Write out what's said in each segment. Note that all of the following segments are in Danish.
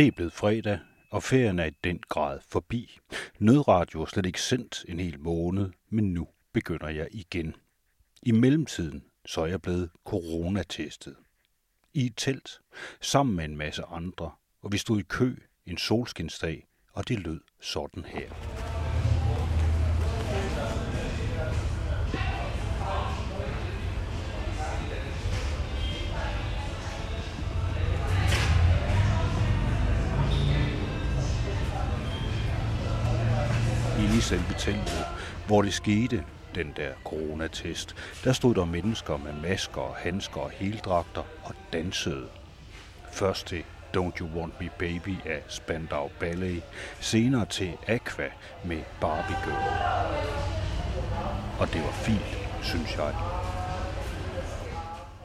Det er blevet fredag, og ferien er i den grad forbi. Nødradio er slet ikke sendt en hel måned, men nu begynder jeg igen. I mellemtiden så er jeg blevet coronatestet. I et telt, sammen med en masse andre, og vi stod i kø en solskinsdag, og det lød sådan her. I selve teltet, hvor det skete, den der coronatest, der stod der mennesker med masker, handsker og heldragter og dansede. Først til Don't You Want Me Baby af Spandau Ballet, senere til Aqua med Barbie Girl. Og det var fint, synes jeg.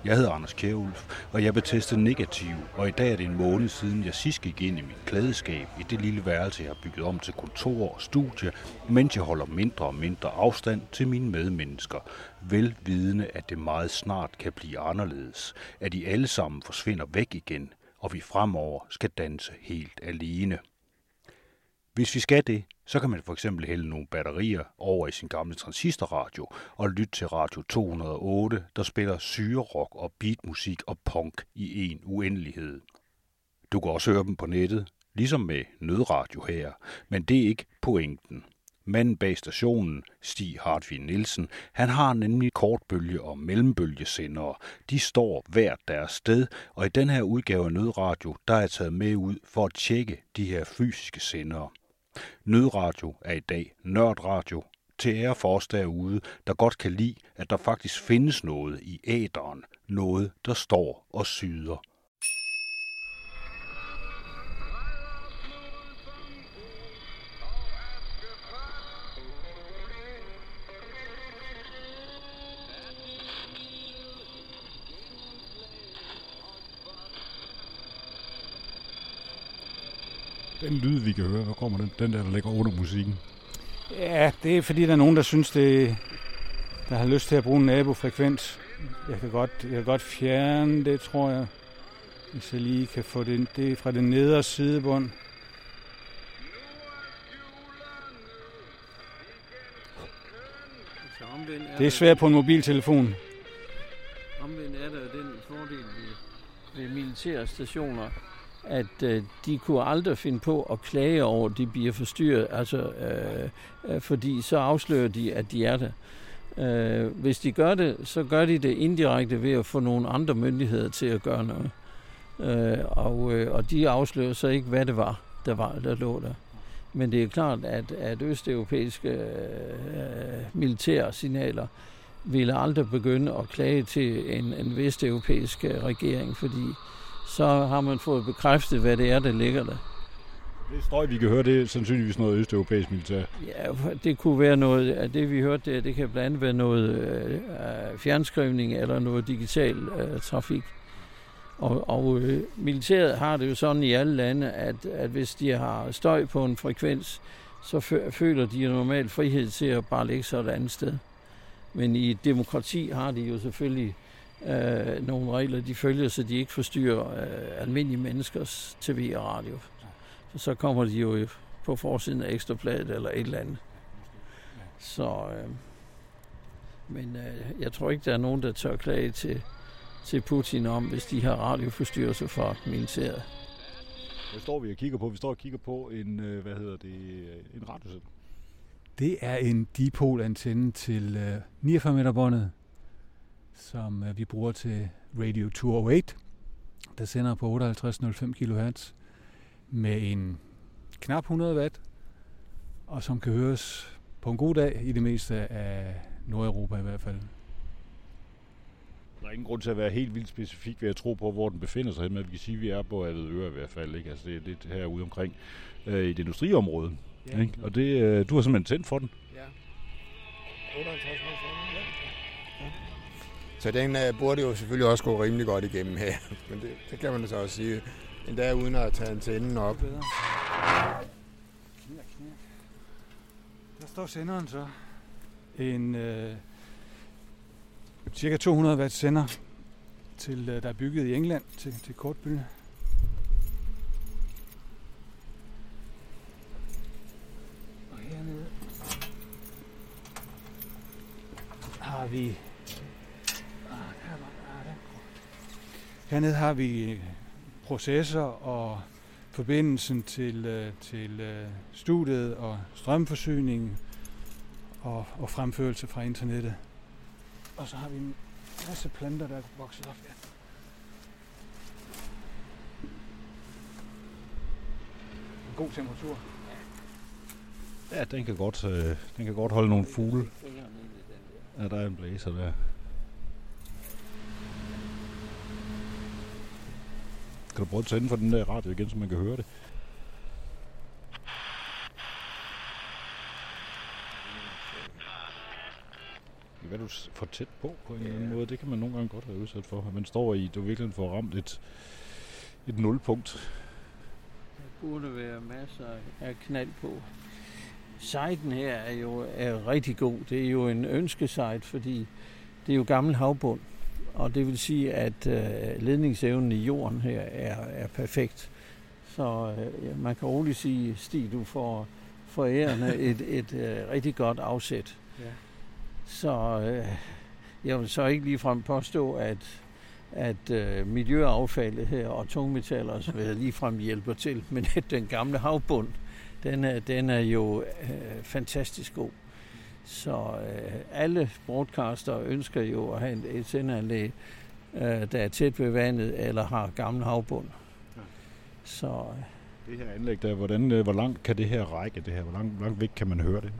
Jeg hedder Anders Kjærulf, og jeg blev testet negativ, og i dag er det en måned siden, jeg sidst gik ind i mit klædeskab i det lille værelse, jeg har bygget om til kontor og studie, mens jeg holder mindre og mindre afstand til mine medmennesker, velvidende, at det meget snart kan blive anderledes, at de alle sammen forsvinder væk igen, og vi fremover skal danse helt alene. Hvis vi skal det, så kan man for eksempel hælde nogle batterier over i sin gamle transistorradio og lytte til Radio 208, der spiller syrerock og beatmusik og punk i en uendelighed. Du kan også høre dem på nettet, ligesom med nødradio her, men det er ikke pointen. Manden bag stationen, Stig Hartvig Nielsen, han har nemlig kortbølge- og mellembølgesendere. De står hvert deres sted, og i den her udgave af Nødradio, der er jeg taget med ud for at tjekke de her fysiske sendere. Nødradio er i dag nørdradio til ære for os derude, der godt kan lide, at der faktisk findes noget i æderen, noget, der står og syder. Den lyd, vi kan høre, hvor kommer den, den der, der ligger under musikken? Ja, det er fordi, der er nogen, der synes, det, der har lyst til at bruge en nabofrekvens. Jeg kan godt, jeg kan godt fjerne det, tror jeg. Hvis jeg lige kan få det, det er fra den nedre sidebund. Det er svært på en mobiltelefon. Omvendt er der den fordel ved, ved militære stationer, at øh, de kunne aldrig finde på at klage over, at de bliver forstyrret, altså, øh, øh, fordi så afslører de, at de er der. Øh, hvis de gør det, så gør de det indirekte ved at få nogle andre myndigheder til at gøre noget. Øh, og, øh, og de afslører så ikke, hvad det var, der, var, der lå der. Men det er klart, at, at østeuropæiske øh, militære signaler ville aldrig begynde at klage til en, en vesteuropæisk øh, regering, fordi så har man fået bekræftet, hvad det er, der ligger der. Det støj, vi kan høre, det er sandsynligvis noget østeuropæisk militær. Ja, det kunne være noget af det, vi hørte der. Det kan blandt andet være noget øh, fjernskrivning eller noget digital øh, trafik. Og, og øh, militæret har det jo sådan i alle lande, at, at hvis de har støj på en frekvens, så føler de normalt frihed til at bare lægge sig et andet sted. Men i et demokrati har de jo selvfølgelig øh, nogle regler, de følger, så de ikke forstyrrer øh, almindelige menneskers tv og radio. For så kommer de jo på forsiden af ekstrabladet eller et eller andet. Så, øh, men øh, jeg tror ikke, der er nogen, der tør klage til, til Putin om, hvis de har radioforstyrrelser fra militæret. Hvad står vi og kigger på? Vi står og kigger på en, øh, hvad hedder det, en radiosæt. Det er en dipol-antenne til øh, 49 meter båndet, som øh, vi bruger til Radio 208, der sender på 58,05 kHz med en knap 100 watt, og som kan høres på en god dag i det meste af Nordeuropa i hvert fald. Der er ingen grund til at være helt vildt specifik ved at tro på, hvor den befinder sig, men vi kan sige, at vi er på øre i hvert fald. Ikke? Altså, det er lidt herude omkring øh, i det industriområde. Ja. Ikke? Og det, øh, du har simpelthen tændt for den. Ja. 58 ja. Så den øh, burde jo selvfølgelig også gå rimelig godt igennem her. Men det, det kan man så også sige. Endda uden at tage antennen op. Bedre. Knirk, knirk. Der står senderen så. En øh, cirka 200 watt sender, til, øh, der er bygget i England til, til kortbølge. Og hernede har vi Hernede har vi øh, processer og forbindelsen til, øh, til øh, studiet og strømforsyning og, og fremførelse fra internettet. Og så har vi en masse planter, der er vokset op. Ja. En god temperatur. Ja, den kan godt, øh, den kan godt holde nogle fugle. Ja, der er en blæser der. Kan du prøve at tænde for den der radio igen, så man kan høre det? Hvad du for tæt på på en eller anden måde, det kan man nogle gange godt være udsat for. Man står i, du virkelig får ramt et, et nulpunkt. Der burde være masser af knald på. Sejten her er jo er rigtig god. Det er jo en ønskesejt, fordi det er jo gammel havbund. Og det vil sige, at øh, ledningsevnen i jorden her er, er perfekt. Så øh, ja, man kan roligt sige, Stig, du får forærende et, et, øh, rigtig godt afsæt. Ja. Så øh, jeg vil så ikke ligefrem påstå, at, at øh, miljøaffaldet her og tungmetaller vil ligefrem hjælper til, men at den gamle havbund, den er, den er jo øh, fantastisk god. Så øh, alle broadcaster ønsker jo at have et, sendeanlæg, øh, der er tæt ved vandet eller har gammel havbund. Ja. Så, øh, det her anlæg, der, hvordan, øh, hvor langt kan det her række? Det her? Hvor langt, langt væk kan man høre det?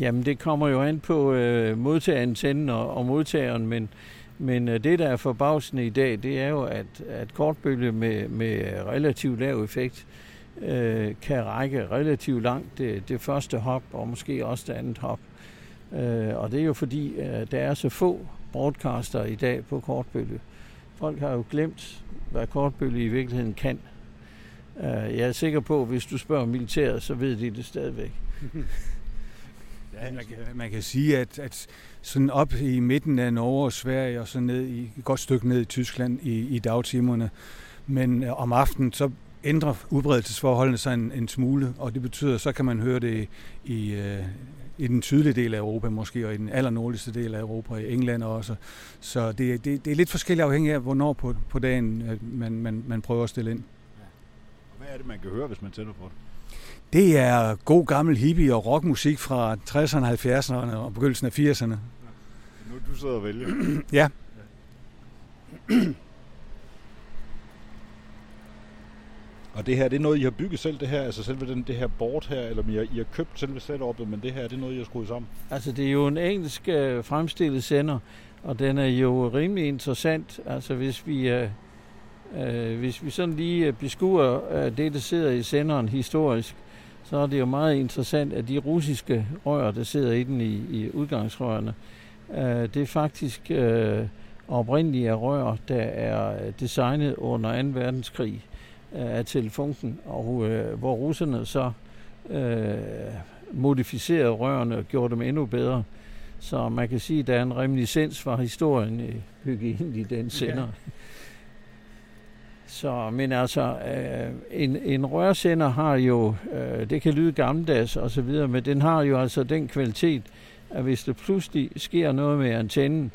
Jamen, det kommer jo an på øh, modtagerantennen og, og modtageren, men, men øh, det, der er forbavsende i dag, det er jo, at, at kortbølge med, med relativt lav effekt øh, Øh, kan række relativt langt det, det første hop, og måske også det andet hop. Øh, og det er jo fordi, øh, der er så få broadcaster i dag på kortbølge. Folk har jo glemt, hvad kortbølge i virkeligheden kan. Øh, jeg er sikker på, at hvis du spørger militæret, så ved de det stadigvæk. Ja, man, kan, man kan sige, at, at sådan op i midten af Norge og Sverige og så ned i, et godt stykke ned i Tyskland i, i dagtimerne, men øh, om aftenen, så ændrer udbredelsesforholdene sig en, en smule, og det betyder, så kan man høre det i, øh, i den sydlige del af Europa måske, og i den allernordligste del af Europa, i England også. Så det, det, det er lidt forskelligt afhængigt af, hvornår på, på dagen man, man, man prøver at stille ind. Hvad er det, man kan høre, hvis man tænder på det? Det er god gammel hippie- og rockmusik fra 60'erne, 70'erne og begyndelsen af 80'erne. Ja. Nu du sidder og vælger. ja. Og det her, det er noget, I har bygget selv, det her, altså selve den, det her board her, eller I har, I har købt selve setupet, men det her, det er noget, I har skruet sammen? Altså, det er jo en engelsk øh, fremstillet sender, og den er jo rimelig interessant. Altså, hvis vi, øh, øh, hvis vi sådan lige øh, beskuer øh, det, der sidder i senderen historisk, så er det jo meget interessant, at de russiske rør, der sidder i den i, i udgangsrørene, øh, det er faktisk øh, oprindelige rør, der er øh, designet under 2. verdenskrig af telefunken, og øh, hvor russerne så øh, modificerede rørene og gjorde dem endnu bedre. Så man kan sige, at der er en reminiscens fra historien i hygienen i den sender. Ja. Så, men altså, øh, en, en rørsender har jo, øh, det kan lyde gammeldags og så videre, men den har jo altså den kvalitet, at hvis der pludselig sker noget med antennen,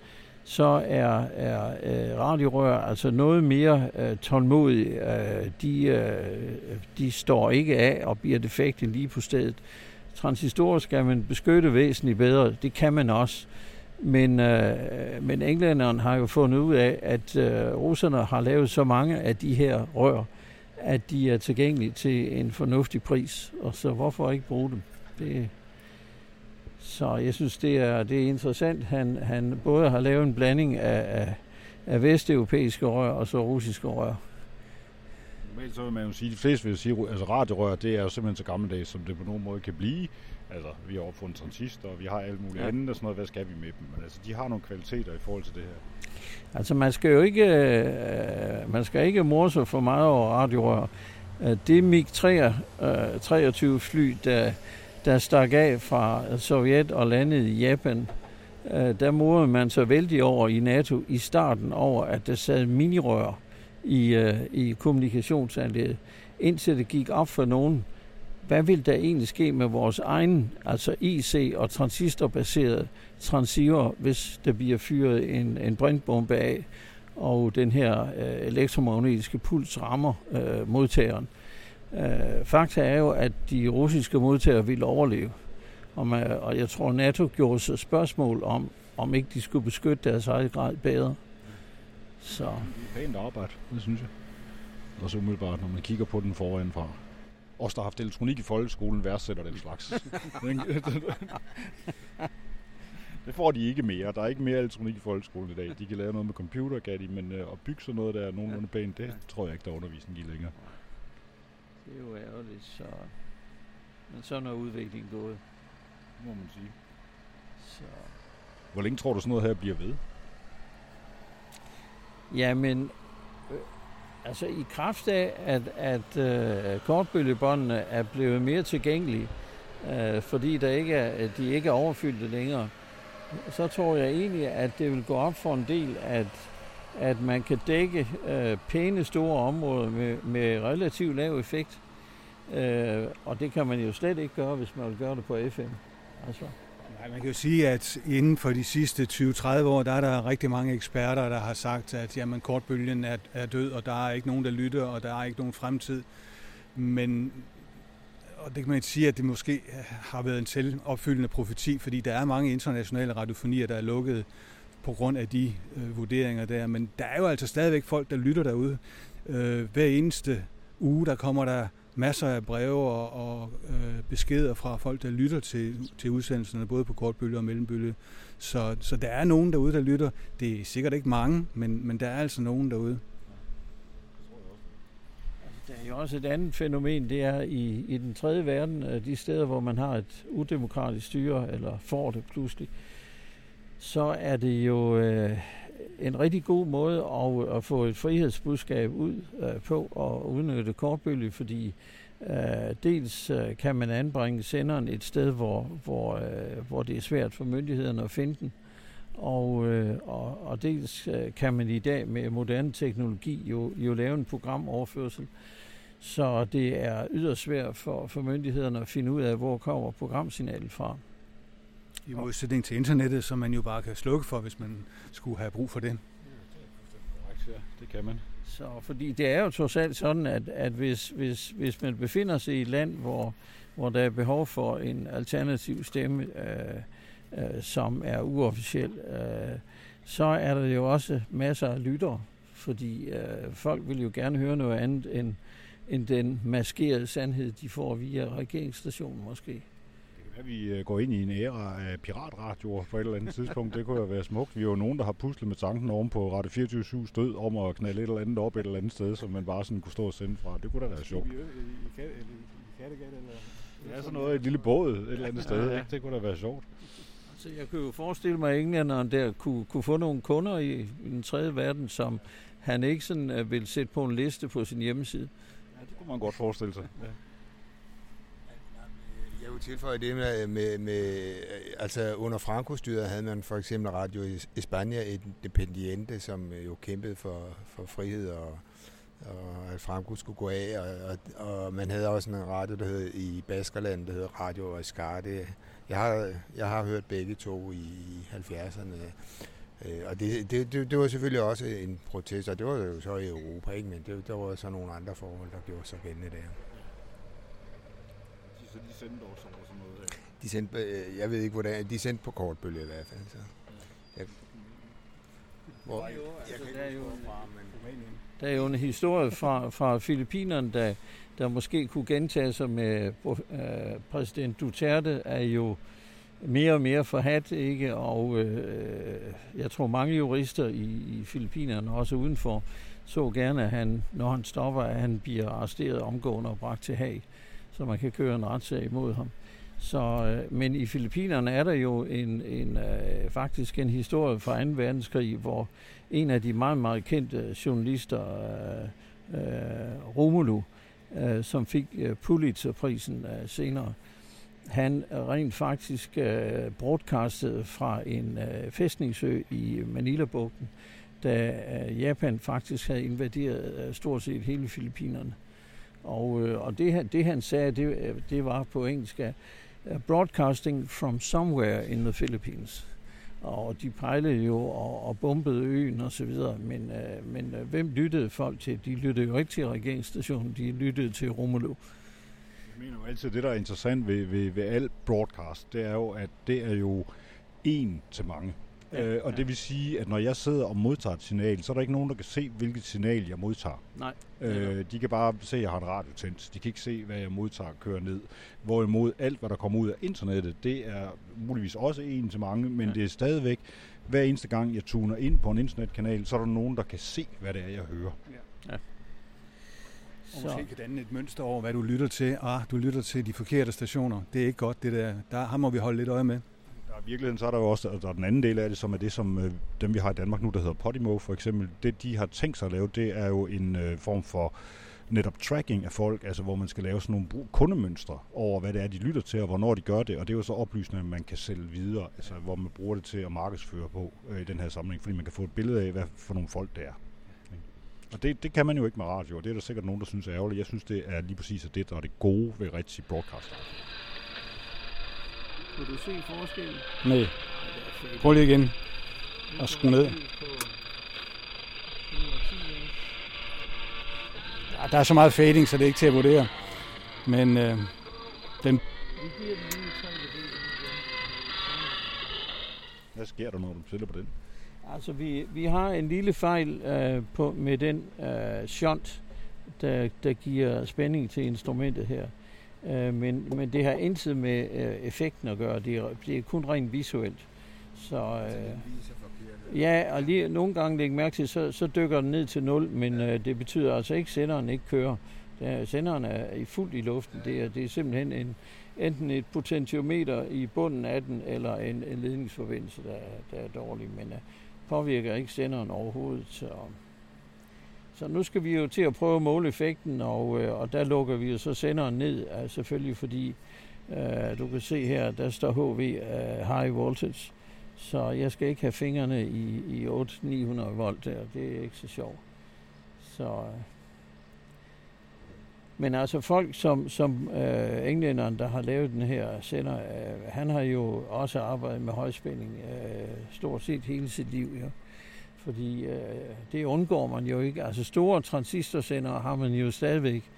så er, er øh, radiorør altså noget mere øh, tålmodige. Øh, de, øh, de står ikke af og bliver defekte lige på stedet. Transistorer skal man beskytte væsentligt bedre. Det kan man også. Men, øh, men englænderne har jo fundet ud af, at øh, russerne har lavet så mange af de her rør, at de er tilgængelige til en fornuftig pris. Og så hvorfor ikke bruge dem? Det, så jeg synes, det er, det er interessant. Han, han både har lavet en blanding af, af, af vesteuropæiske rør og så russiske rør. Normalt så vil man jo sige, de fleste vil sige, at altså radiorør, det er jo simpelthen så gammeldags, som det på nogen måde kan blive. Altså, vi har opfundet transistor, og vi har alt muligt ja. andet og sådan noget. Hvad skal vi med dem? Men altså, de har nogle kvaliteter i forhold til det her. Altså, man skal jo ikke, øh, man skal ikke morse for meget over radiorør. Øh, det MiG-23 øh, fly, der der stak af fra Sovjet og landede i Japan, øh, der morede man så vældig over i NATO i starten over, at der sad minirør i, øh, i kommunikationsanlægget, indtil det gik op for nogen. hvad vil der egentlig ske med vores egen, altså IC og transistorbaserede transceiver, hvis der bliver fyret en, en brintbombe af, og den her øh, elektromagnetiske puls rammer øh, modtageren. Øh, fakta er jo, at de russiske modtagere vil overleve. Og, man, og jeg tror, NATO gjorde sig spørgsmål om, om ikke de skulle beskytte deres eget grad bedre. Så. Det er pænt arbejde, det synes jeg. Også umiddelbart, når man kigger på den foranfra. Os, der har haft elektronik i folkeskolen, værdsætter den slags. det får de ikke mere. Der er ikke mere elektronik i folkeskolen i dag. De kan lave noget med computer, kan de, men øh, at bygge sådan noget, der er nogenlunde pænt, det tror jeg ikke, der er undervisning i længere. Det er jo ærgerligt, så... Men sådan er udviklingen gået. Må man sige. Så... Hvor længe tror du sådan noget her bliver ved? Jamen, øh, altså i kraft af, at, at øh, kortbølgebåndene er blevet mere tilgængelige, øh, fordi der ikke er, de ikke er overfyldte længere, så tror jeg egentlig, at det vil gå op for en del, at, at man kan dække øh, pæne store områder med, med relativt lav effekt. Øh, og det kan man jo slet ikke gøre, hvis man vil gøre det på FM. Altså. Nej, man kan jo sige, at inden for de sidste 20-30 år, der er der rigtig mange eksperter, der har sagt, at jamen, kortbølgen er, er død, og der er ikke nogen, der lytter, og der er ikke nogen fremtid. Men og det kan man sige, at det måske har været en selvopfyldende profeti, fordi der er mange internationale radiofonier, der er lukket på grund af de øh, vurderinger der. Men der er jo altså stadigvæk folk, der lytter derude. Øh, hver eneste uge, der kommer der masser af breve og, og øh, beskeder fra folk, der lytter til, til udsendelserne, både på kortbølge og mellembølge. Så, så der er nogen derude, der lytter. Det er sikkert ikke mange, men, men der er altså nogen derude. Der er jo også et andet fænomen, det er i, i den tredje verden, øh, de steder, hvor man har et udemokratisk styre, eller får det pludselig, så er det jo øh, en rigtig god måde at, at få et frihedsbudskab ud øh, på og udnytte kortbølge, fordi øh, dels øh, kan man anbringe senderen et sted, hvor, hvor, øh, hvor det er svært for myndighederne at finde den, og, øh, og, og dels øh, kan man i dag med moderne teknologi jo, jo lave en programoverførsel, så det er yderst svært for, for myndighederne at finde ud af, hvor kommer programsignalet fra. I modsætning til internettet, som man jo bare kan slukke for, hvis man skulle have brug for det. Ja, det kan man. Så, fordi det er jo trods alt sådan, at, at hvis, hvis, hvis man befinder sig i et land, hvor, hvor der er behov for en alternativ stemme, øh, øh, som er uofficiel, øh, så er der jo også masser af lyttere, fordi øh, folk vil jo gerne høre noget andet end, end den maskerede sandhed, de får via regeringsstationen måske at vi øh, går ind i en æra af piratradioer på et eller andet tidspunkt. Det kunne jo være smukt. Vi er jo nogen, der har puslet med tanken oven på Radio 24 stød om at knalde et eller andet op et eller andet sted, som man bare sådan kunne stå og sende fra. Det kunne da være sjovt. Ja, sådan noget, et lille båd et eller andet sted. Ikke? Det kunne da være sjovt. Så jeg kunne jo forestille mig, at englænderen der kunne, kunne få nogle kunder i, i den tredje verden, som han ikke sådan uh, vil sætte på en liste på sin hjemmeside. Ja, det kunne man godt forestille sig. Ja jo tilføje det med, med, med øh, altså under Franco-styret havde man for eksempel Radio España Independiente, som øh, jo kæmpede for, for frihed og, og at Franco skulle gå af, og, og, og man havde også en radio, der hed i Baskerland, der hed Radio Escarte. Jeg har, jeg har hørt begge to i 70'erne. Øh, og det, det, det, det var selvfølgelig også en protest, og det var jo så i Europa, ikke? men det, der var så nogle andre forhold, der gjorde sig gældende der så de sendte også over sådan noget? Der. De sendte, øh, jeg ved ikke hvordan, de sendte på kortbølge i hvert fald. Så. Jeg, hvor, jeg, altså, der, er jo, der er jo en historie fra, fra Filippinerne, der, der måske kunne gentage sig med øh, præsident Duterte, er jo mere og mere forhat, ikke? Og øh, jeg tror mange jurister i, i Filippinerne, også udenfor, så gerne, at han, når han stopper, at han bliver arresteret omgående og bragt til Haag så man kan køre en retssag imod ham. Så, øh, men i Filippinerne er der jo en, en øh, faktisk en historie fra 2. verdenskrig, hvor en af de meget, meget kendte journalister, øh, øh, Romulo, øh, som fik øh, Pulitzerprisen øh, senere, han rent faktisk øh, broadcastede fra en øh, fæstningsø i Manila-bugten, da øh, Japan faktisk havde invaderet øh, stort set hele Filippinerne. Og, øh, og det, det han sagde, det, øh, det var på engelsk, broadcasting from somewhere in the Philippines. Og de pejlede jo og, og bombede øen og så videre, men, øh, men øh, hvem lyttede folk til? De lyttede jo ikke til regeringsstationen, de lyttede til Romulo. Jeg mener jo altid, det der er interessant ved, ved, ved alt broadcast, det er jo, at det er jo en til mange. Ja, øh, og ja. det vil sige, at når jeg sidder og modtager et signal, så er der ikke nogen, der kan se, hvilket signal jeg modtager. Nej. Øh, de kan bare se, at jeg har en radio tændt. De kan ikke se, hvad jeg modtager og kører ned. Hvorimod alt, hvad der kommer ud af internettet, det er muligvis også en til mange, men ja. det er stadigvæk, hver eneste gang jeg tuner ind på en internetkanal, så er der nogen, der kan se, hvad det er, jeg hører. Ja. ja. Og måske kan danne et mønster over, hvad du lytter til. Ah, du lytter til de forkerte stationer. Det er ikke godt, det der. Der har må vi holde lidt øje med. I virkeligheden så er der jo også der er den anden del af det, som er det, som øh, dem vi har i Danmark nu, der hedder Podimo for eksempel. Det, de har tænkt sig at lave, det er jo en øh, form for netop tracking af folk, altså hvor man skal lave sådan nogle kundemønstre over, hvad det er, de lytter til, og hvornår de gør det, og det er jo så oplysninger, man kan sælge videre, altså hvor man bruger det til at markedsføre på øh, i den her sammenhæng, fordi man kan få et billede af, hvad for nogle folk det er. Og det, det kan man jo ikke med radio, og det er der sikkert nogen, der synes er ærgerligt. Jeg synes, det er lige præcis det, der er det gode ved rigtig broadcast. Kan du se forskellen? Nej. Prøv lige igen og skrue ned. Ja, der er så meget fading, så det er ikke til at vurdere. Men øh, den... Hvad sker der, når du tæller på den? Altså, vi, vi har en lille fejl øh, på, med den øh, shunt, der, der giver spænding til instrumentet her. Øh, men, men det har intet med øh, effekten at gøre. Det er, det er kun rent visuelt. Så, øh, ja, og lige nogle gange lægge mærke til, så, så dykker den ned til 0, men øh, det betyder altså ikke, at senderen ikke kører. Er, senderen er i fuldt i luften. Det er, det er simpelthen en, enten et potentiometer i bunden af den, eller en, en ledningsforbindelse, der, der er dårlig. Men øh, påvirker ikke senderen overhovedet. Så, så nu skal vi jo til at prøve at måle effekten, og, øh, og der lukker vi jo så senderen ned, altså selvfølgelig fordi øh, du kan se her, der står HV øh, High Voltage, så jeg skal ikke have fingrene i, i 800-900 volt der, det er ikke så sjovt. Så, øh, men altså folk som, som øh, englænderen, der har lavet den her sender, øh, han har jo også arbejdet med højspænding øh, stort set hele sit liv. Ja. Fordi øh, det undgår man jo ikke. Altså store transistorsender har man jo stadigvæk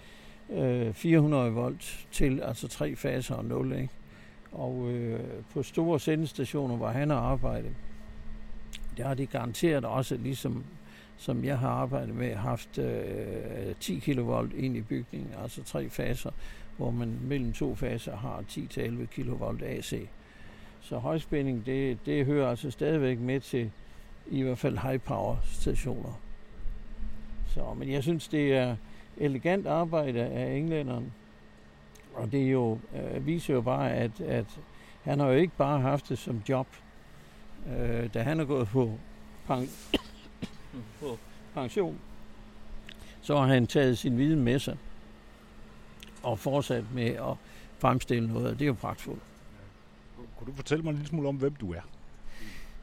øh, 400 volt til, altså tre faser og 0. Ikke? Og øh, på store sendestationer, hvor han har arbejdet, der har de garanteret også, ligesom som jeg har arbejdet med, haft øh, 10 kV ind i bygningen, altså tre faser, hvor man mellem to faser har 10-11 kV AC. Så højspænding, det, det hører altså stadigvæk med til i hvert fald high power stationer. Så, men jeg synes, det er elegant arbejde af englænderen. Og det er jo, øh, viser jo bare, at, at han har jo ikke bare haft det som job. Øh, da han er gået på, pen- på pension, så har han taget sin viden med sig og fortsat med at fremstille noget. Det er jo pragtfuldt. Kunne du fortælle mig en lille smule om, hvem du er?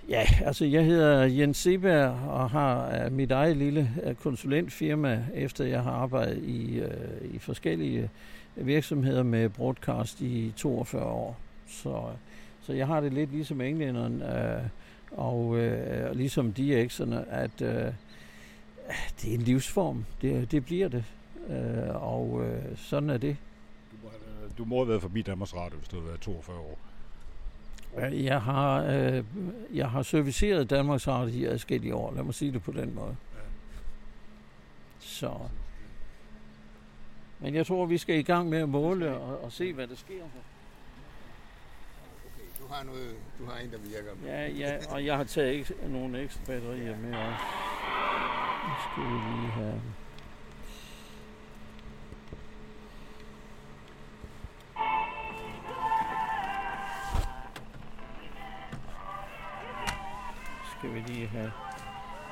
Ja, altså jeg hedder Jens Seberg og har mit eget lille øh, konsulentfirma, efter jeg har arbejdet i, øh, i forskellige øh, virksomheder med broadcast i 42 år. Så, så jeg har det lidt ligesom englænderen øh, og øh, ligesom DX'erne, at øh, det er en livsform. Det, det bliver det. Øh, og øh, sådan er det. Du må, have, du må have været forbi Danmarks Radio, hvis du har været 42 år. Jeg har, øh, jeg har serviceret Danmarks Radio i adskillige år. Lad mig sige det på den måde. Så. Men jeg tror, vi skal i gang med at måle og, og se, hvad der sker her. Okay, du har, noget, du har en, der virker. Ja, ja, og jeg har taget ekstra, nogle ekstra batterier med også. Nu skal vi lige have... Skal vi lige have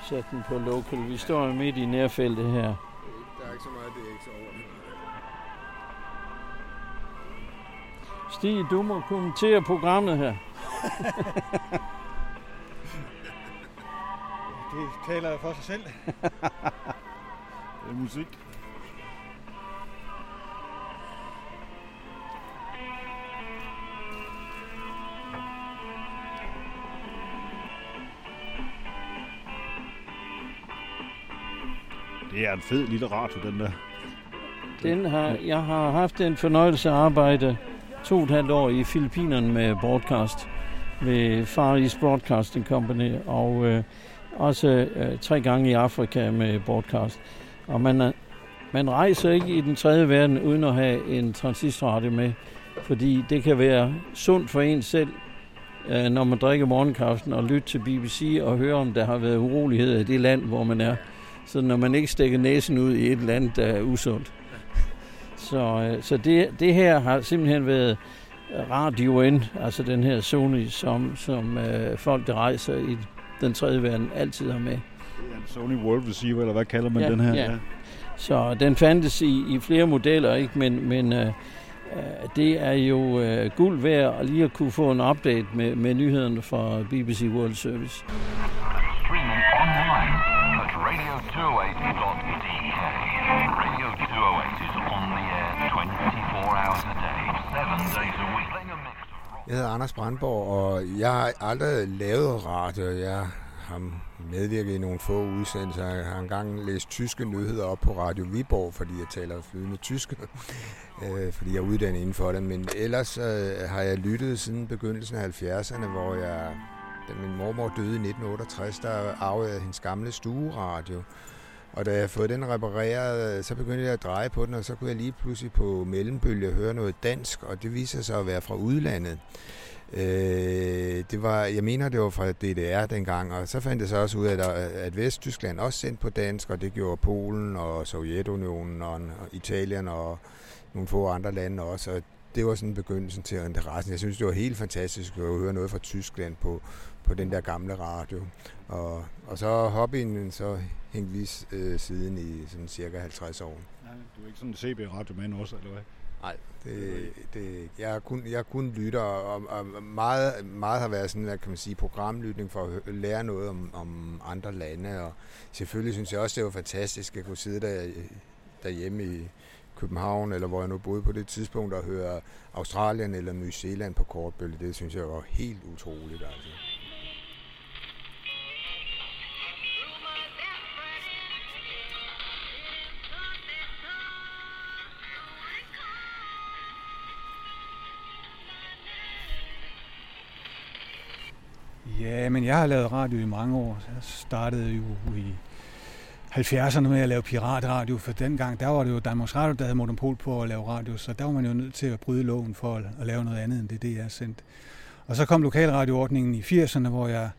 sat den på local. Vi står midt i nærfeltet her. Der er ikke så meget, det er ikke så over. Stig, du må kommentere programmet her. det taler for sig selv. det er musik. En fed lille radio, den der. Den har, jeg har haft en fornøjelse at arbejde to og et halvt år i Filippinerne med broadcast ved Far East Broadcasting Company, og øh, også øh, tre gange i Afrika med broadcast. Og man, man rejser ikke i den tredje verden uden at have en transistorradio med, fordi det kan være sundt for en selv, øh, når man drikker morgenkaffen og lytter til BBC og hører, om der har været uroligheder i det land, hvor man er. Så når man ikke stikker næsen ud i et land, der er usundt. Så, øh, så det, det her har simpelthen været radioen, altså den her Sony, som, som øh, folk, der rejser i den tredje verden, altid har med. Det er en Sony World Receiver, eller hvad kalder man ja, den her? Ja. ja. Så den fandtes i, i flere modeller, ikke? men, men øh, det er jo øh, guld værd at lige at kunne få en update med, med nyhederne fra BBC World Service. Streaming radio208.dk. Radio 208 is on the air 24 hours a day, 7 days a week. Jeg hedder Anders Brandborg, og jeg har aldrig lavet radio. Jeg har medvirket i nogle få udsendelser. Jeg har engang læst tyske nyheder op på Radio Viborg, fordi jeg taler flydende tysk, øh, fordi jeg er uddannet inden for det. Men ellers øh, har jeg lyttet siden begyndelsen af 70'erne, hvor jeg, da min mormor døde i 1968, der arvede jeg hendes gamle stueradio. Og da jeg fået den repareret, så begyndte jeg at dreje på den, og så kunne jeg lige pludselig på mellembølge høre noget dansk, og det viser sig at være fra udlandet. Øh, det var, jeg mener, det var fra DDR dengang, og så fandt jeg så også ud af, at, at Vesttyskland også sendte på dansk, og det gjorde Polen og Sovjetunionen og, og Italien og nogle få andre lande også. Og det var sådan begyndelsen til interessen. Jeg synes, det var helt fantastisk at høre noget fra Tyskland på, på den der gamle radio. Og, og så hobbyen så hængte vi øh, siden i sådan cirka 50 år. Nej, du er ikke sådan en CB-radiomand også, eller hvad? Nej, det, det, jeg, kun, jeg kun lytter, og, og meget, meget har været sådan, hvad kan man sige, programlytning for at lære noget om, om andre lande, og selvfølgelig synes jeg også, det var fantastisk at kunne sidde der, derhjemme i København, eller hvor jeg nu boede på det tidspunkt, og høre Australien eller New Zealand på kortbølge. Det synes jeg var helt utroligt. Altså. Ja, men jeg har lavet radio i mange år. Jeg startede jo i 70'erne med at lave piratradio, for dengang, der var det jo Danmarks Radio, der havde monopol på at lave radio, så der var man jo nødt til at bryde loven for at, at lave noget andet end det, det jeg sendt. Og så kom lokalradioordningen i 80'erne, hvor jeg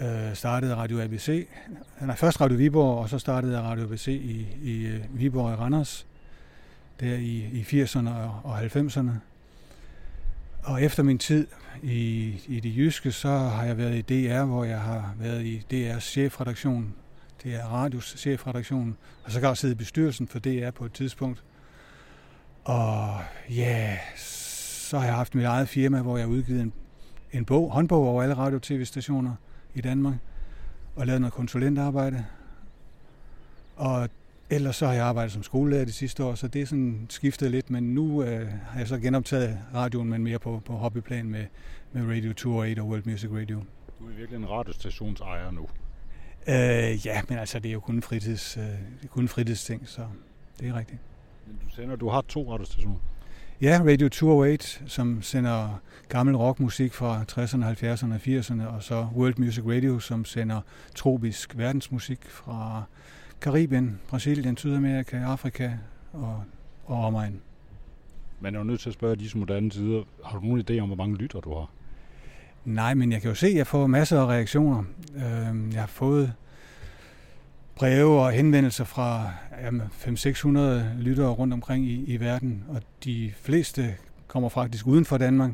øh, startede Radio ABC. Nej, først Radio Viborg, og så startede jeg Radio ABC i, i øh, Viborg og Randers, der i, i 80'erne og, og 90'erne. Og efter min tid i, i det jyske, så har jeg været i DR, hvor jeg har været i DR's chefredaktion. Det er radios chefredaktion. Og så kan jeg også sidde i bestyrelsen for DR på et tidspunkt. Og ja, så har jeg haft mit eget firma, hvor jeg har udgivet en, en bog, håndbog over alle radio- og tv-stationer i Danmark. Og lavet noget konsulentarbejde. Og Ellers så har jeg arbejdet som skolelærer de sidste år, så det er sådan skiftet lidt, men nu øh, har jeg så genoptaget radioen, men mere på, på hobbyplan med, med Radio 208 og World Music Radio. Du er virkelig en radiostationsejer nu. Øh, ja, men altså det er jo kun, fritids, øh, det er kun fritidsting, så det er rigtigt. Men du sender, du har to radiostationer? Ja, Radio 208, som sender gammel rockmusik fra 60'erne, 70'erne og 80'erne, og så World Music Radio, som sender tropisk verdensmusik fra Karibien, Brasilien, Sydamerika, Afrika og, og omegn. Man er jo nødt til at spørge disse moderne tider, har du nogen idé om, hvor mange lytter du har? Nej, men jeg kan jo se, at jeg får masser af reaktioner. Øhm, jeg har fået breve og henvendelser fra 500-600 lyttere rundt omkring i, i verden, og de fleste kommer faktisk uden for Danmark.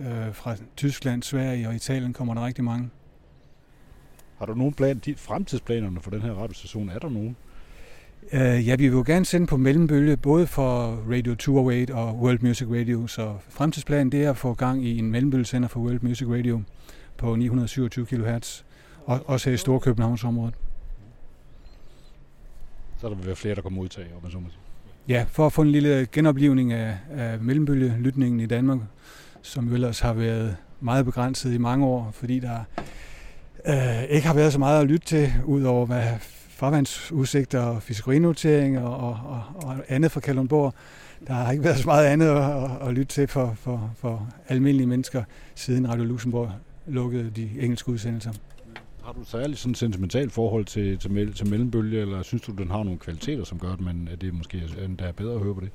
Øh, fra Tyskland, Sverige og Italien kommer der rigtig mange. Har du nogen plan, de fremtidsplanerne for den her radiostation? Er der nogen? Uh, ja, vi vil jo gerne sende på mellembølge, både for Radio 208 og World Music Radio. Så fremtidsplanen det er at få gang i en mellembølgesender for World Music Radio på 927 kHz, og også her i Storkøbenhavnsområdet. Så der vil være flere, der kommer modtage, om man så må sige. Ja, for at få en lille genoplivning af, af mellembølgelytningen i Danmark, som jo ellers har været meget begrænset i mange år, fordi der øh, ikke har været så meget at lytte til, udover hvad farvandsudsigter, og fiskerinoteringer og, og, og andet fra Kalundborg. Der har ikke været så meget andet at, at, at lytte til for, for, for almindelige mennesker, siden Radio Luxembourg lukkede de engelske udsendelser. Har du særligt sådan et sentimentalt forhold til, til, til mellembølge, eller synes du, den har nogle kvaliteter, som gør, at, man, at det måske er, endda er bedre at høre på det?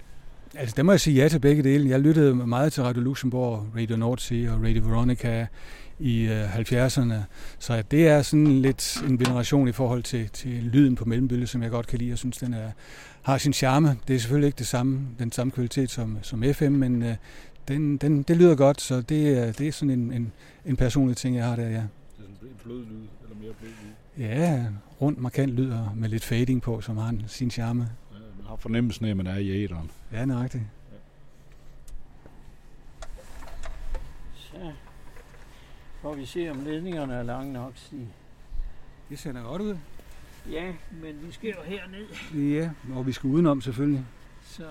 Altså, der må jeg sige ja til begge dele. Jeg lyttede meget til Radio Luxembourg, Radio Nordsea og Radio Veronica i øh, 70'erne. Så det er sådan lidt en veneration i forhold til, til lyden på mellembølge, som jeg godt kan lide. Jeg synes, den er, har sin charme. Det er selvfølgelig ikke det samme, den samme kvalitet som, som FM, men øh, den, den, det lyder godt, så det, er, det er sådan en, en, en personlig ting, jeg har der, ja. Er en blød lyd, eller mere blød lyd? Ja, rundt markant lyd og med lidt fading på, som har sin charme. Har fornemmelsen af, at man er i æderen. Ja, nøjagtigt. Så får vi se, om ledningerne er lange nok, Stig. Det ser godt ud. Ja, men vi skal jo herned. Ja, og vi skal udenom selvfølgelig. Så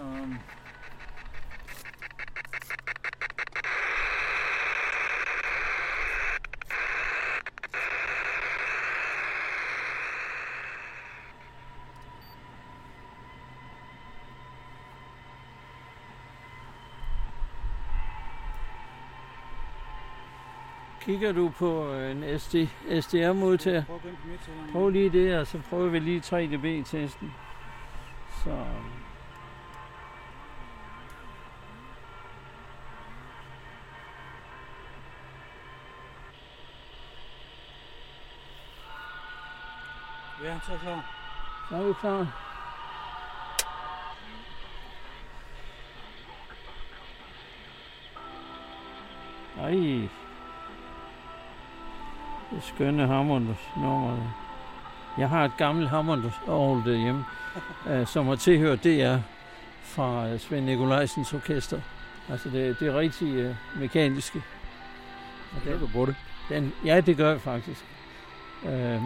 Kigger du på en SD, SDR-modtager? Prøv lige det, og så prøver vi lige 3dB-testen. Så... Ja, så er klar. Så er vi klar. Ej, skønne Hammond nummer. Jeg har et gammelt Hammond Aarhus derhjemme, øh, som har tilhørt DR fra øh, Svend Nikolajsens orkester. Altså det, det er rigtig uh, mekaniske. Og den, du på det? Den, ja, det gør jeg faktisk. Uh,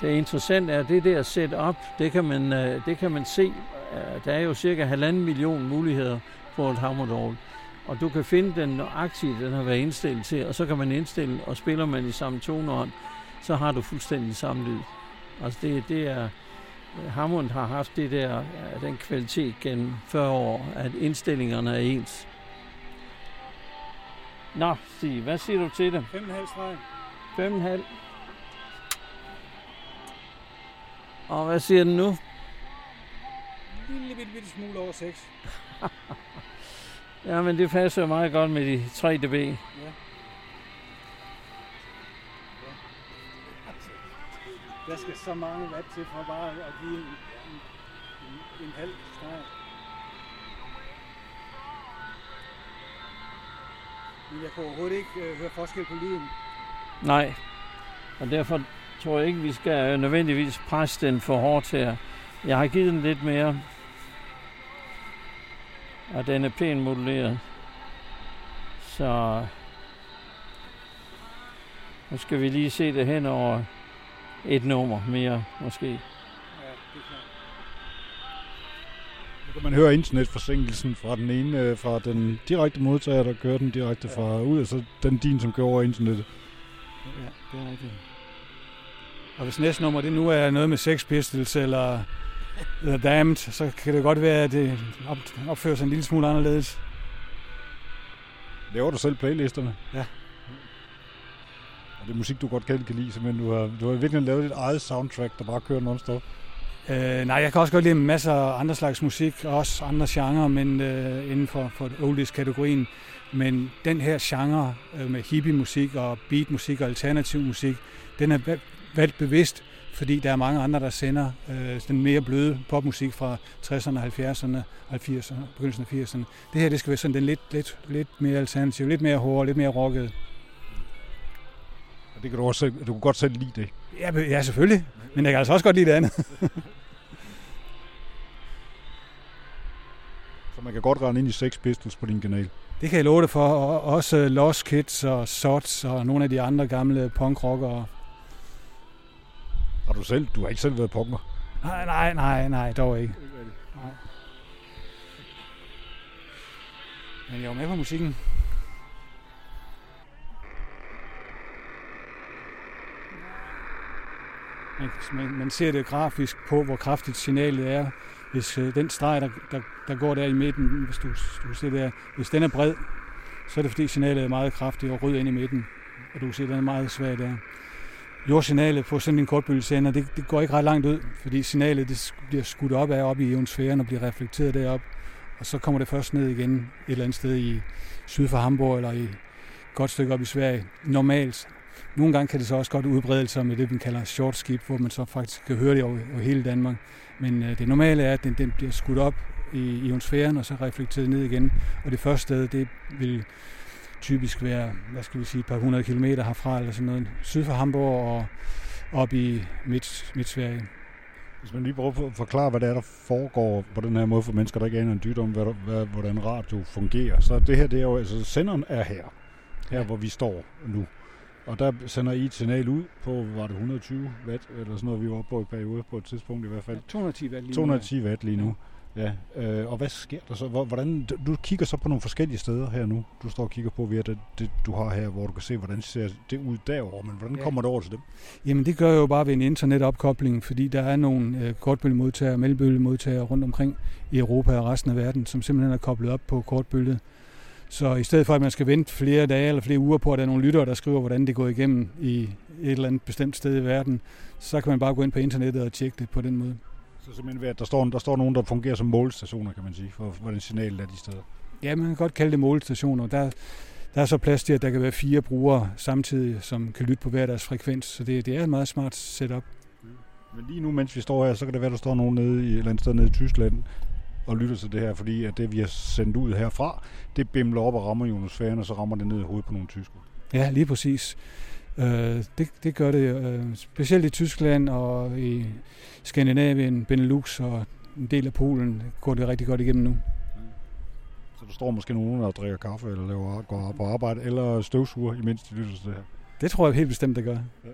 det interessante er, det der setup, det kan man, det kan man se. Der er jo cirka halvanden million muligheder for et Hammond og du kan finde den nøjagtige, den har været indstillet til, og så kan man indstille, og spiller man i samme toneånd, så har du fuldstændig samme lyd. Altså det, det er, Hammond har haft det der, den kvalitet gennem 40 år, at indstillingerne er ens. Nå, Stig, hvad siger du til det? 5,5 streg. 5,5. Og hvad siger den nu? En lille bitte, bitte smule over 6. Ja, men det passer meget godt med de 3 dB. Ja. Der skal så mange watt til for bare at give en, en, en, en halv streg. Men jeg kan overhovedet ikke øh, høre forskel på lyden. Nej, og derfor tror jeg ikke, vi skal nødvendigvis presse den for hårdt her. Jeg har givet den lidt mere og den er pænt modelleret. Så nu skal vi lige se det hen over et nummer mere, måske. Ja, det klart. Nu kan man høre internetforsinkelsen fra den ene, øh, fra den direkte modtager, der kører den direkte fra ud, og så den din, som kører over internettet. Ja, det er rigtigt. Og hvis næste nummer det nu er noget med Sex Pistols eller The Damned, så kan det godt være, at det opfører sig en lille smule anderledes. Laver du selv playlisterne? Ja. Og det er musik, du godt kan, kan lide, men du har, du har virkelig lavet dit eget soundtrack, der bare kører non-stop. Øh, nej, jeg kan også godt lide masser af andre slags musik, også andre genrer, men øh, inden for, for oldies-kategorien. Men den her genre øh, med hippie-musik og beat-musik og alternativ musik, den er valgt bevidst, fordi der er mange andre, der sender øh, den mere bløde popmusik fra 60'erne, 70'erne, 80'erne, begyndelsen af 80'erne. Det her, det skal være sådan den lidt, lidt, lidt mere alternativ, lidt mere hård, lidt mere rocket. Og det kan du også du kan godt selv lide det. Ja, ja, selvfølgelig. Men jeg kan altså også godt lide det andet. Så man kan godt rende ind i Sex Pistols på din kanal. Det kan jeg love det for. Og også Lost Kids og Sots og nogle af de andre gamle punkrockere. Har du selv? Du har ikke selv været punker? Nej, nej, nej, nej, dog ikke. Nej. Men jeg var med på musikken. man, man, ser det grafisk på, hvor kraftigt signalet er. Hvis øh, den streg, der, der, der går der i midten, hvis du, du ser der, hvis den er bred, så er det fordi signalet er meget kraftigt og rød ind i midten. Og du kan se, at den er meget svag der. Jordsignalet på sådan en kortbølgesender, det, det går ikke ret langt ud, fordi signalet det bliver skudt op af op i ionosfæren og bliver reflekteret derop. Og så kommer det først ned igen et eller andet sted i syd for Hamburg eller i et godt stykke op i Sverige. Normalt. Nogle gange kan det så også godt udbrede sig med det, man kalder short skip, hvor man så faktisk kan høre det over, over hele Danmark. Men øh, det normale er, at den, den bliver skudt op i ionosfæren og så reflekteret ned igen. Og det første sted, det vil typisk være, hvad skal vi sige, et par hundrede kilometer herfra, eller sådan noget, syd for Hamburg og op i midt, midt-Sverige. Hvis man lige prøver at forklare, hvad det er, der foregår på den her måde for mennesker, der ikke aner en dyt om, hvad, hvad, hvordan radio fungerer. Så det her, det er jo, altså senderen er her, her hvor vi står nu. Og der sender I et signal ud på, var det 120 watt, eller sådan noget, vi var oppe på i periode på et tidspunkt i hvert fald. Ja, 210 watt lige 210 watt lige nu. Ja, øh, og hvad sker der så? Hvordan, du kigger så på nogle forskellige steder her nu. Du står og kigger på via det, det, du har her, hvor du kan se, hvordan ser det ud derovre. Men hvordan ja. kommer det over til dem? Jamen det gør jeg jo bare ved en internetopkobling, fordi der er nogle øh, kortbølgemodtagere og melbølgemodtagere rundt omkring i Europa og resten af verden, som simpelthen er koblet op på kortbølget. Så i stedet for, at man skal vente flere dage eller flere uger på, at der er nogle lyttere, der skriver, hvordan det går igennem i et eller andet bestemt sted i verden, så kan man bare gå ind på internettet og tjekke det på den måde. Så simpelthen ved, at der står, der står nogen, der fungerer som målestationer, kan man sige, for hvordan signalet er de steder? Ja, man kan godt kalde det målestationer. Der, der er så plads til, at der kan være fire brugere samtidig, som kan lytte på hver deres frekvens, så det, det er et meget smart setup. Men lige nu, mens vi står her, så kan det være, at der står nogen nede i, et eller andet sted nede i Tyskland og lytter til det her, fordi at det, vi har sendt ud herfra, det bimler op og rammer ionosfæren, og så rammer det ned i hovedet på nogle tyskere. Ja, lige præcis. Øh, det, det gør det øh, specielt i Tyskland og i Skandinavien, Benelux og en del af Polen går det rigtig godt igennem nu. Så der står måske nogen, der drikker kaffe eller laver, går på arbejde eller støvsuger, imens de lytter til det her? Det tror jeg helt bestemt, det gør. Ja.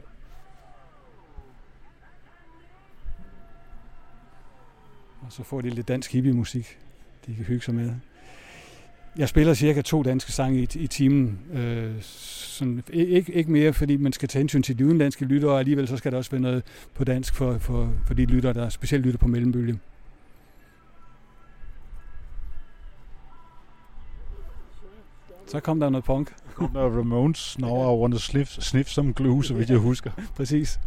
Og så får de lidt dansk hippie-musik, de kan hygge sig med. Jeg spiller cirka to danske sange i, i timen. Øh, sådan, ikke, ikke mere, fordi man skal tage hensyn til de udenlandske lyttere, og alligevel så skal der også være noget på dansk for, for, for de lyttere, der specielt lytter på mellembølge. Så kom der noget punk. Kom der Ramones, Now I Want to sniff, sniff some glue, så vidt jeg husker. Præcis.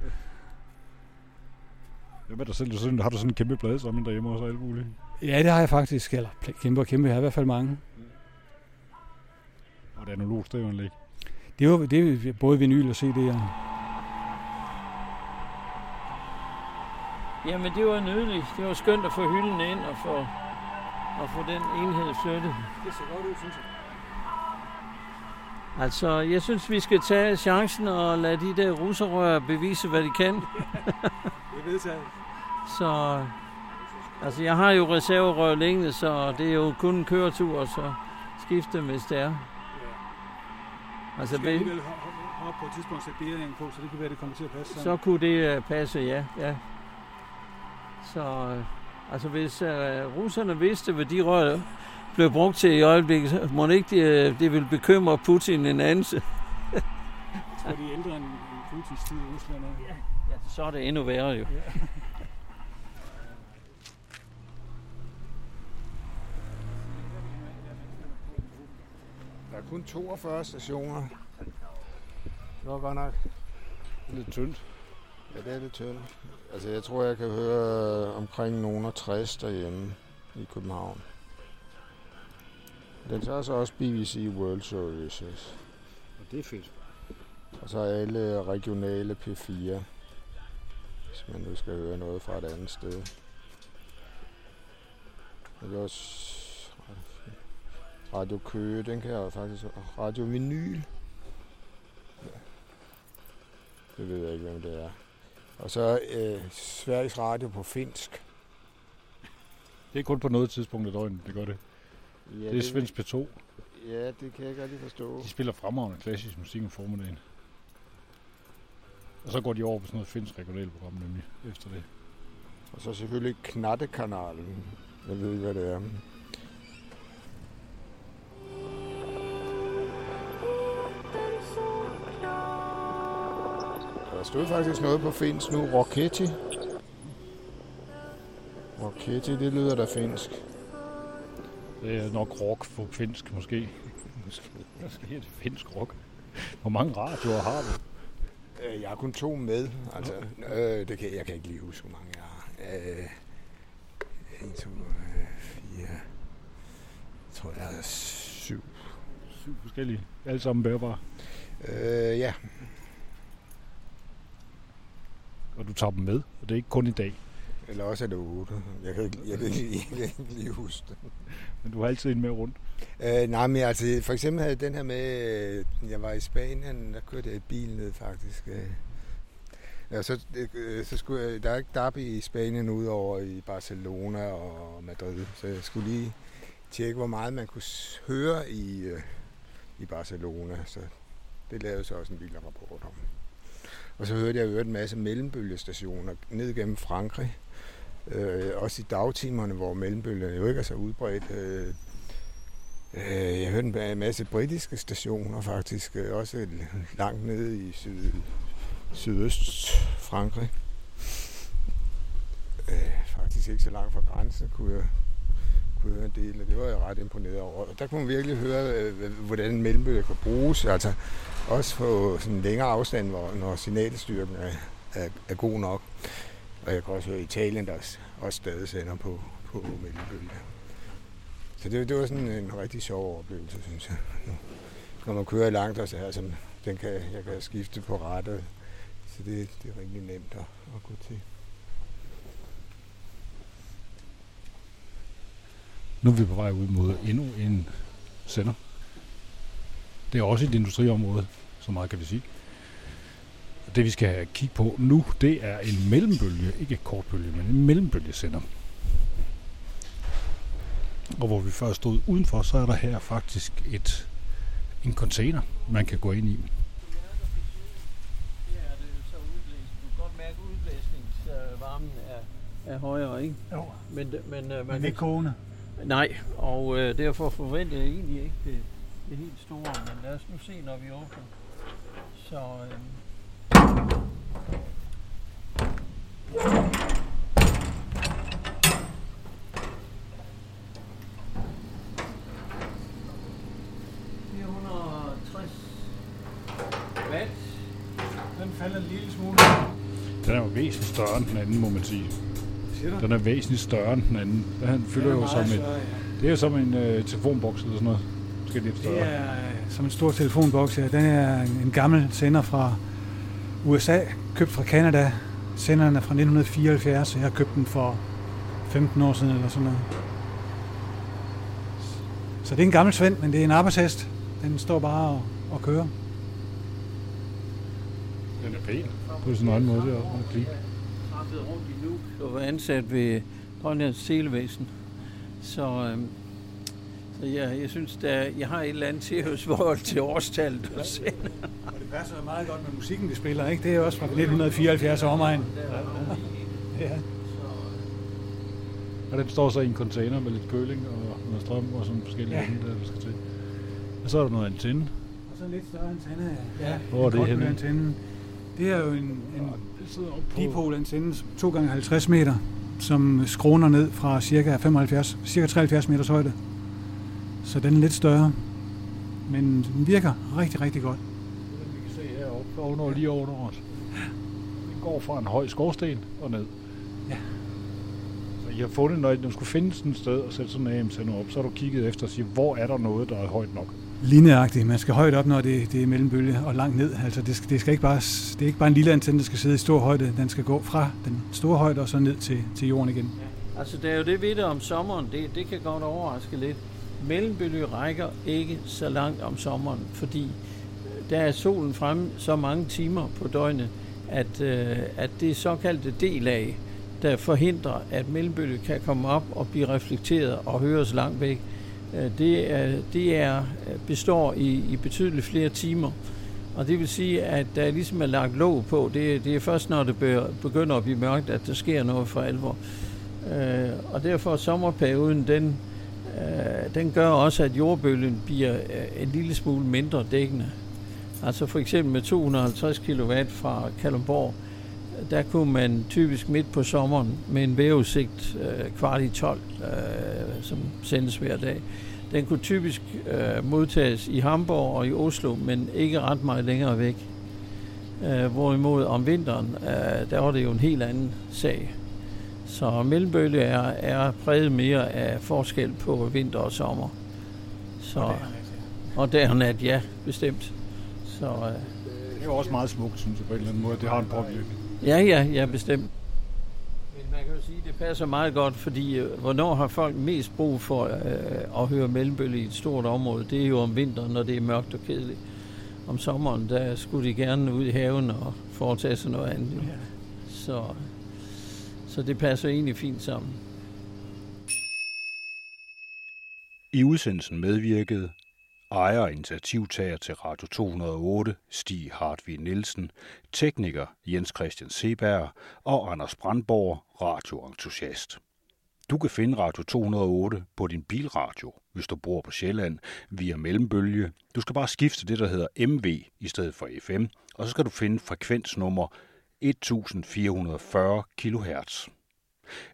Hvem er der selv? Har du sådan en kæmpe plade sammen derhjemme og alt muligt? Ja, det har jeg faktisk. Eller kæmpe og kæmpe. Jeg har i hvert fald mange. Og det analog stereoanlæg? Det er jo det er både vinyl og CD'er. Jamen, det var nydeligt. Det var skønt at få hylden ind og få, og få den enhed flyttet. Det ser godt ud, synes jeg. Altså, jeg synes, vi skal tage chancen og lade de der russerør bevise, hvad de kan. det er vedtaget. Så, altså, jeg har jo reserverør længe, så det er jo kun en køretur, så skifte, hvis det er. Altså, skal alligevel hoppe på et tidspunkt sætte bearingen på, så det kan være, det kommer til at passe sammen. Så kunne det uh, passe, ja. ja. Så uh, altså hvis uh, russerne vidste, hvad de rør blev brugt til i øjeblikket, så må det ikke det, det vil bekymre Putin en anelse. jeg tror, de er ældre end Putins tid i Rusland. Ja. ja, så er det endnu værre jo. Ja. Kun 42 stationer. Det var godt nok. Lidt tyndt. Ja, det er lidt tyndt. Altså, jeg tror, jeg kan høre omkring nogen 60 derhjemme i København. Den tager så også BBC World Services. Og det er fedt. Og så alle regionale P4, hvis man nu skal høre noget fra et andet sted. Det er også Radio Køge, den kan jeg faktisk... Radio Vinyl. Det ved jeg ikke, hvem det er. Og så øh, Sveriges Radio på finsk. Det er kun på noget tidspunkt af døgnet, det gør det. Ja, det er Svensk P2. Ja, det kan jeg godt lige forstå. De spiller fremragende klassisk musik om formiddagen. Og så går de over på sådan noget finsk regionalprogram nemlig efter det. Og så selvfølgelig Knattekanalen. Jeg ved ikke, hvad det er. Der stod faktisk noget på finsk nu. Rocketti. Rocketti, det lyder da finsk. Det er nok rock på finsk, måske. Måske, måske er det finsk rock. Hvor mange radioer har du? Øh, Jeg har kun to med. Altså, øh, det kan, jeg kan ikke lige huske, hvor mange jeg har. Øh, en, to, øh, fire. Jeg tror, jeg har syv. Syv forskellige. Alle sammen bærbare. Øh, ja, Og du tager dem med. Og det er ikke kun i dag. eller også er det otte. Jeg kan ikke, jeg kan ikke, jeg kan ikke lige huske det. Men du har altid en med rundt. Øh, nej, men altså, for eksempel havde den her med, øh, jeg var i Spanien, der kørte jeg i bil ned faktisk. øh. Ja, så, øh, så skulle jeg, der er ikke derby i Spanien udover i Barcelona og Madrid, så jeg skulle lige tjekke, hvor meget man kunne høre i, i Barcelona. Så det lavede så også en lille rapport om. Og så hørte jeg jo øvrigt en masse mellembølgestationer ned gennem Frankrig. Øh, også i dagtimerne, hvor mellembølgerne jo ikke er så udbredt. Øh, Øh, Jeg hørte en masse britiske stationer faktisk, øh, også langt nede i syd, sydøst Frankrig. Øh, faktisk ikke så langt fra grænsen kunne jeg, kunne høre en del, og det var jeg ret imponeret over. Og der kunne man virkelig høre, øh, øh hvordan en mellembølge kan bruges, altså også på sådan en længere afstand, hvor, når signalstyrken er, er, er god nok. Og jeg kan også høre Italien, der også- også stadig sender på, på mellembølge. Så det, det var sådan en rigtig sjov oplevelse, synes jeg. Når man kører langt, og så her, som den kan, jeg kan skifte på rette, Så det, det er rigtig nemt at, at gå til. Nu er vi på vej ud mod endnu en sender. Det er også et industriområde, så meget kan vi sige. Og Det vi skal kigge på nu, det er en mellembølge, ikke et kortbølge, men en mellembølgesender. Og hvor vi først stod udenfor, så er der her faktisk et, en container, man kan gå ind i. Det er så udblæst. Du kan godt mærke, at udblæsningsvarmen er, er højere, ikke? Jo, Men, men, øh, man men ikke kogende. Nej, og øh, derfor forventer jeg egentlig ikke det, det helt store. Men lad os nu se, når vi åbner. Så øh. Den er jo væsentligt større end den anden, må man sige. Den er væsentligt større end den anden. Den fylder jo som et, det er jo som en øh, telefonboks eller sådan noget. Lidt større. Det er øh, som en stor telefonboks her. Den er en gammel sender fra USA, købt fra Canada. Senderen er fra 1974, så jeg har købt den for 15 år siden eller sådan noget. Så det er en gammel svend, men det er en arbejdshest. Den står bare og, og kører. Den er pæn. På sin egen måde, det er også meget rundt i Nuuk og var ansat ved Grønlands Televæsen. Så, øhm, så jeg, jeg synes, der, jeg har et eller andet tilhørsforhold til årstallet og sende. Og det passer jo meget godt med musikken, de spiller, ikke? Det er også fra 1974 omegn. Ja. Og den står så i en container med lidt køling og noget strøm og sådan forskellige Ja. ja. andre, der skal til. Og så er der noget antenne. Og så en lidt større antenne. Ja, Hvor er det henne? antenne. Det er jo en, en på... dipolantenne, 2 gange 50 meter, som skråner ned fra cirka 75, cirka 73 meters højde. Så den er lidt større, men den virker rigtig, rigtig godt. Den, vi kan se heroppe, under, lige under os. Den går fra en høj skorsten og ned. Ja. Så I har fundet, når du skulle finde sådan et sted og sætte sådan en AM-sender op, så har du kigget efter og sige, hvor er der noget, der er højt nok? Lineagtigt. Man skal højt op, når det, det er mellembølge, og langt ned. Altså, det, skal, det, skal ikke bare, det er ikke bare en lille antenne, der skal sidde i stor højde. Den skal gå fra den store højde og så ned til, til jorden igen. Altså, det er jo det ved det om sommeren. Det, det kan godt overraske lidt. Mellembølge rækker ikke så langt om sommeren, fordi øh, der er solen fremme så mange timer på døgnet, at, øh, at det såkaldte delag, der forhindrer, at mellembølge kan komme op og blive reflekteret og høres langt væk, øh, det, er, det er, øh, består i, i betydeligt flere timer. Og det vil sige, at der ligesom er lagt låg på. Det, det er først, når det begynder at blive mørkt, at der sker noget for alvor. Øh, og derfor sommerperioden, den, øh, den gør også, at jordbølgen bliver øh, en lille smule mindre dækkende. Altså for eksempel med 250 kW fra Kalundborg, der kunne man typisk midt på sommeren med en vejrudsigt øh, kvart i 12, øh, som sendes hver dag. Den kunne typisk øh, modtages i Hamburg og i Oslo, men ikke ret meget længere væk. Øh, hvorimod om vinteren, øh, der var det jo en helt anden sag. Så mellembølge er, er præget mere af forskel på vinter og sommer. Så, og der nat, ja, bestemt. Så, øh, det er jo også meget smukt, synes jeg på en eller anden måde. Det har en påvirkning. Ja, ja, ja, bestemt. Men man kan jo sige, at det passer meget godt, fordi øh, hvornår har folk mest brug for øh, at høre mellembølge i et stort område? Det er jo om vinteren, når det er mørkt og kedeligt. Om sommeren, der skulle de gerne ud i haven og foretage sig noget andet. Ja. Så, så det passer egentlig fint sammen. I udsendelsen medvirkede ejer og initiativtager til Radio 208, Stig Hartvig Nielsen, tekniker Jens Christian Seberg og Anders Brandborg, radioentusiast. Du kan finde Radio 208 på din bilradio, hvis du bor på Sjælland, via mellembølge. Du skal bare skifte det, der hedder MV i stedet for FM, og så skal du finde frekvensnummer 1440 kHz.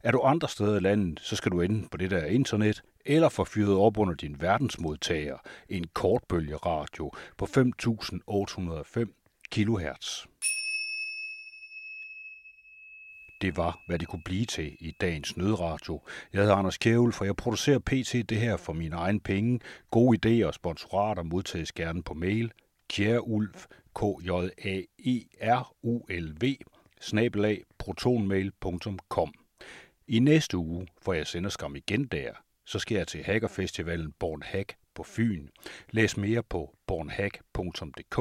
Er du andre steder i landet, så skal du enten på det der internet, eller få fyret op under din verdensmodtager en kortbølgeradio på 5.805 kHz. Det var, hvad det kunne blive til i dagens nødradio. Jeg hedder Anders Kjævel, for jeg producerer pt. det her for mine egne penge. Gode idéer og sponsorater modtages gerne på mail. Kjærulf, k j a e r u l v snabelag protonmail.com. I næste uge får jeg senderskam igen der, så skal jeg til hackerfestivalen Born Hack på Fyn. Læs mere på bornhack.dk.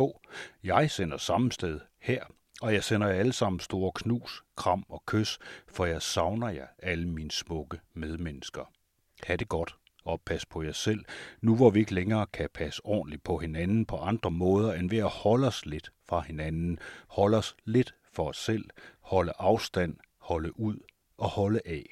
Jeg sender samme sted her, og jeg sender jer alle sammen store knus, kram og kys, for jeg savner jer alle mine smukke medmennesker. Ha' det godt og pas på jer selv, nu hvor vi ikke længere kan passe ordentligt på hinanden på andre måder end ved at holde os lidt fra hinanden, holde os lidt for os selv, holde afstand, holde ud. Og holde af.